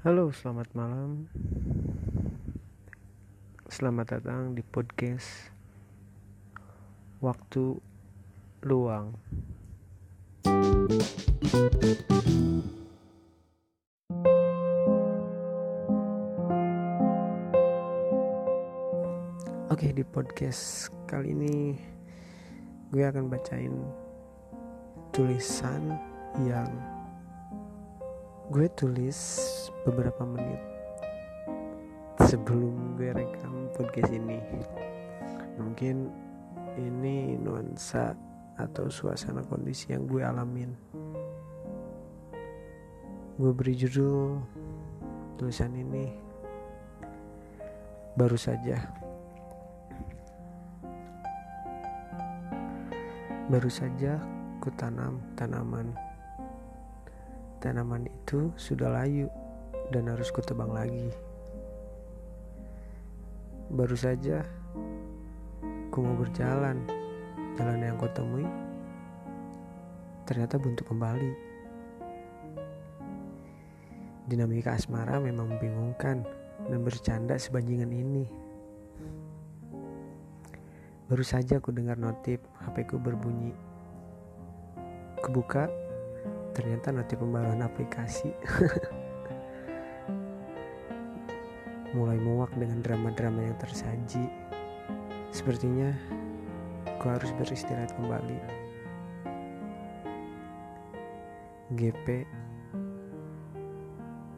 Halo, selamat malam. Selamat datang di podcast Waktu Luang. Oke, di podcast kali ini gue akan bacain tulisan yang gue tulis beberapa menit sebelum gue rekam podcast ini. Mungkin ini nuansa atau suasana kondisi yang gue alamin. Gue beri judul tulisan ini baru saja. Baru saja ku tanam tanaman Tanaman itu sudah layu dan harus kutebang lagi. Baru saja ku mau berjalan, jalan yang kutemui ternyata buntu kembali. Dinamika asmara memang membingungkan dan bercanda sebandingan ini. Baru saja ku dengar notif HP ku berbunyi. Kebuka ternyata notif pembaruan aplikasi. Mulai muak dengan drama-drama yang tersaji sepertinya aku harus beristirahat kembali. GP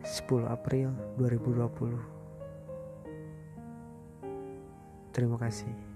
10 April 2020 Terima kasih